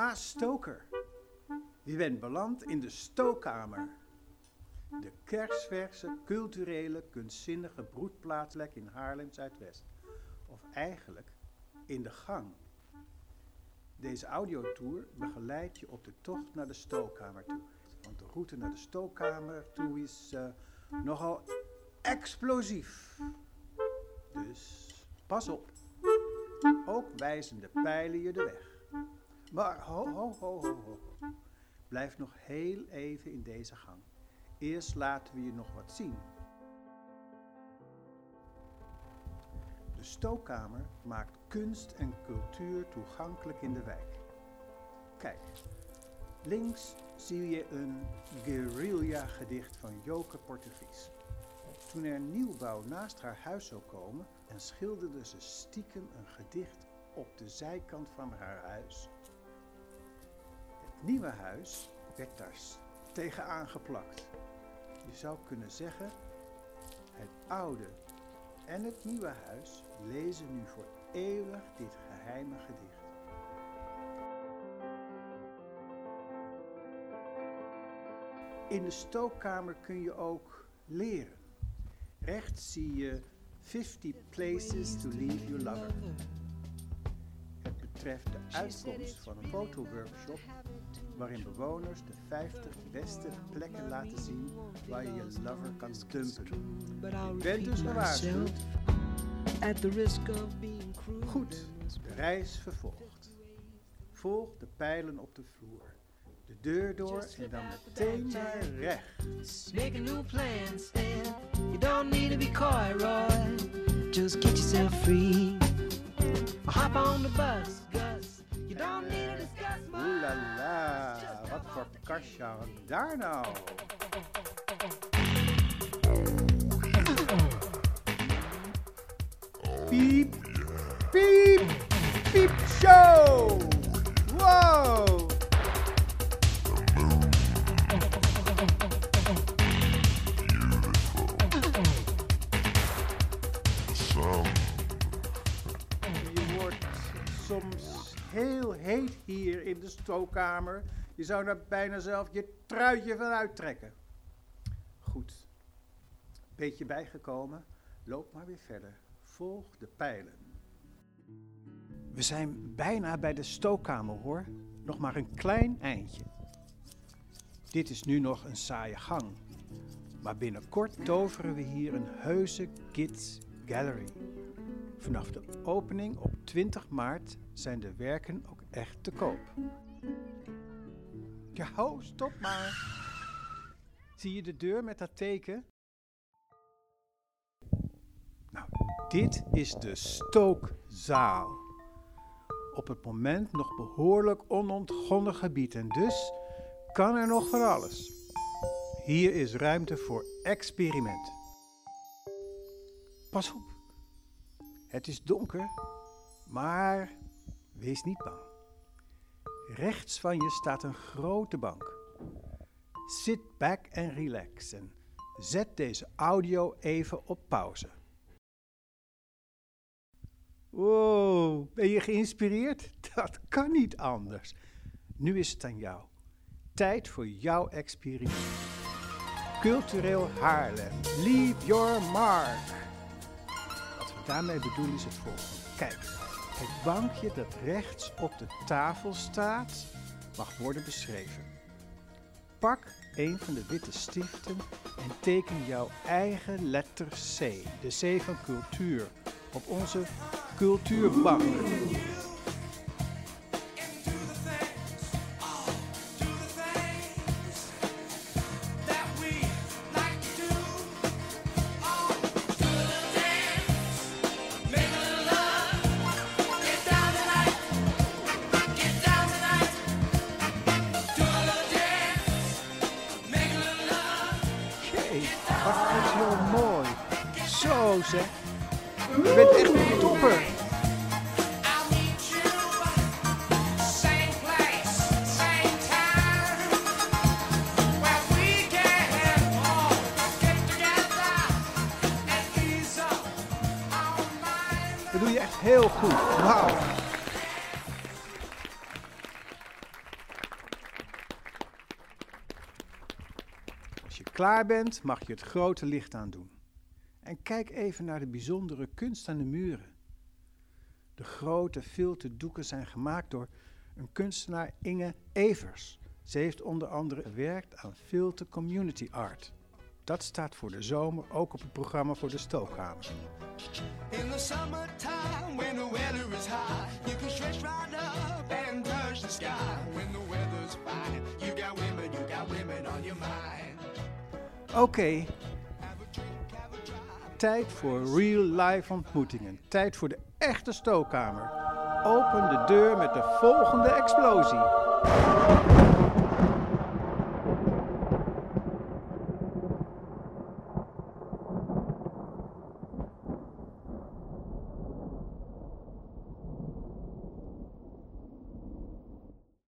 Ha, stoker. Je bent beland in de stookkamer. De kersverse, culturele, kunstzinnige broedplaatsplek in Haarlem Zuidwest. Of eigenlijk in de gang. Deze audiotour begeleidt je op de tocht naar de stookkamer toe. Want de route naar de stookkamer toe is eh, nogal explosief. Dus pas op. Ook wijzen de pijlen je de weg. Maar ho, ho, ho, ho. Blijf nog heel even in deze gang. Eerst laten we je nog wat zien. De stookkamer maakt kunst en cultuur toegankelijk in de wijk. Kijk, links zie je een guerrilla-gedicht van Joke Portevies. Toen er nieuwbouw naast haar huis zou komen, en schilderde ze stiekem een gedicht op de zijkant van haar huis. Nieuwe huis werd daar tegenaan geplakt. Je zou kunnen zeggen, het oude en het nieuwe huis lezen nu voor eeuwig dit geheime gedicht. In de stookkamer kun je ook leren. Rechts zie je 50 Places to Leave Your Lover. Betreft de uitkomst van een fotoworkshop waarin bewoners de 50 beste plekken laten zien waar je je lover kan dumpen. Bent dus gewaarschuwd. Goed, de reis vervolgt. Volg de pijlen op de vloer. De deur door en dan meteen naar rechts. Make a new plan, Stan. You don't need to be coy, Roy. Just get yourself free. Hop on the bus, Gus. You don't need to discuss much. La, wat voor kastje daar nou? Piep, piep, piep show! Soms heel heet hier in de stookkamer. Je zou daar bijna zelf je truitje van uittrekken. Goed. Beetje bijgekomen. Loop maar weer verder. Volg de pijlen. We zijn bijna bij de stookkamer hoor. Nog maar een klein eindje. Dit is nu nog een saaie gang. Maar binnenkort toveren we hier een heuse kids gallery. Vanaf de opening op 20 maart zijn de werken ook echt te koop. Ja, ho, stop maar. Zie je de deur met dat teken? Nou, dit is de stookzaal. Op het moment nog behoorlijk onontgonnen gebied en dus kan er nog van alles. Hier is ruimte voor experiment. Pas op. Het is donker, maar wees niet bang. Rechts van je staat een grote bank. Sit back en relax en zet deze audio even op pauze. Wow, ben je geïnspireerd? Dat kan niet anders. Nu is het aan jou. Tijd voor jouw experiment. Cultureel Haarlem. Leave your mark. Wat we daarmee bedoelen is het volgende. Kijk, het bankje dat rechts op de tafel staat, mag worden beschreven. Pak een van de witte stiften en teken jouw eigen letter C, de C van cultuur, op onze cultuurbank. Je bent echt een topper. Dat doe je echt heel goed. Wauw. Als je klaar bent, mag je het grote licht aan doen. En kijk even naar de bijzondere kunst aan de muren. De grote filterdoeken zijn gemaakt door een kunstenaar Inge Evers. Ze heeft onder andere gewerkt aan filter community art. Dat staat voor de zomer ook op het programma voor de stookkamer. In the summertime when the weather is high, you can stretch right up and touch the sky. When the weather's fine, you got women, you got women on your mind. Oké. Tijd voor real life ontmoetingen. Tijd voor de echte stookkamer. Open de deur met de volgende explosie.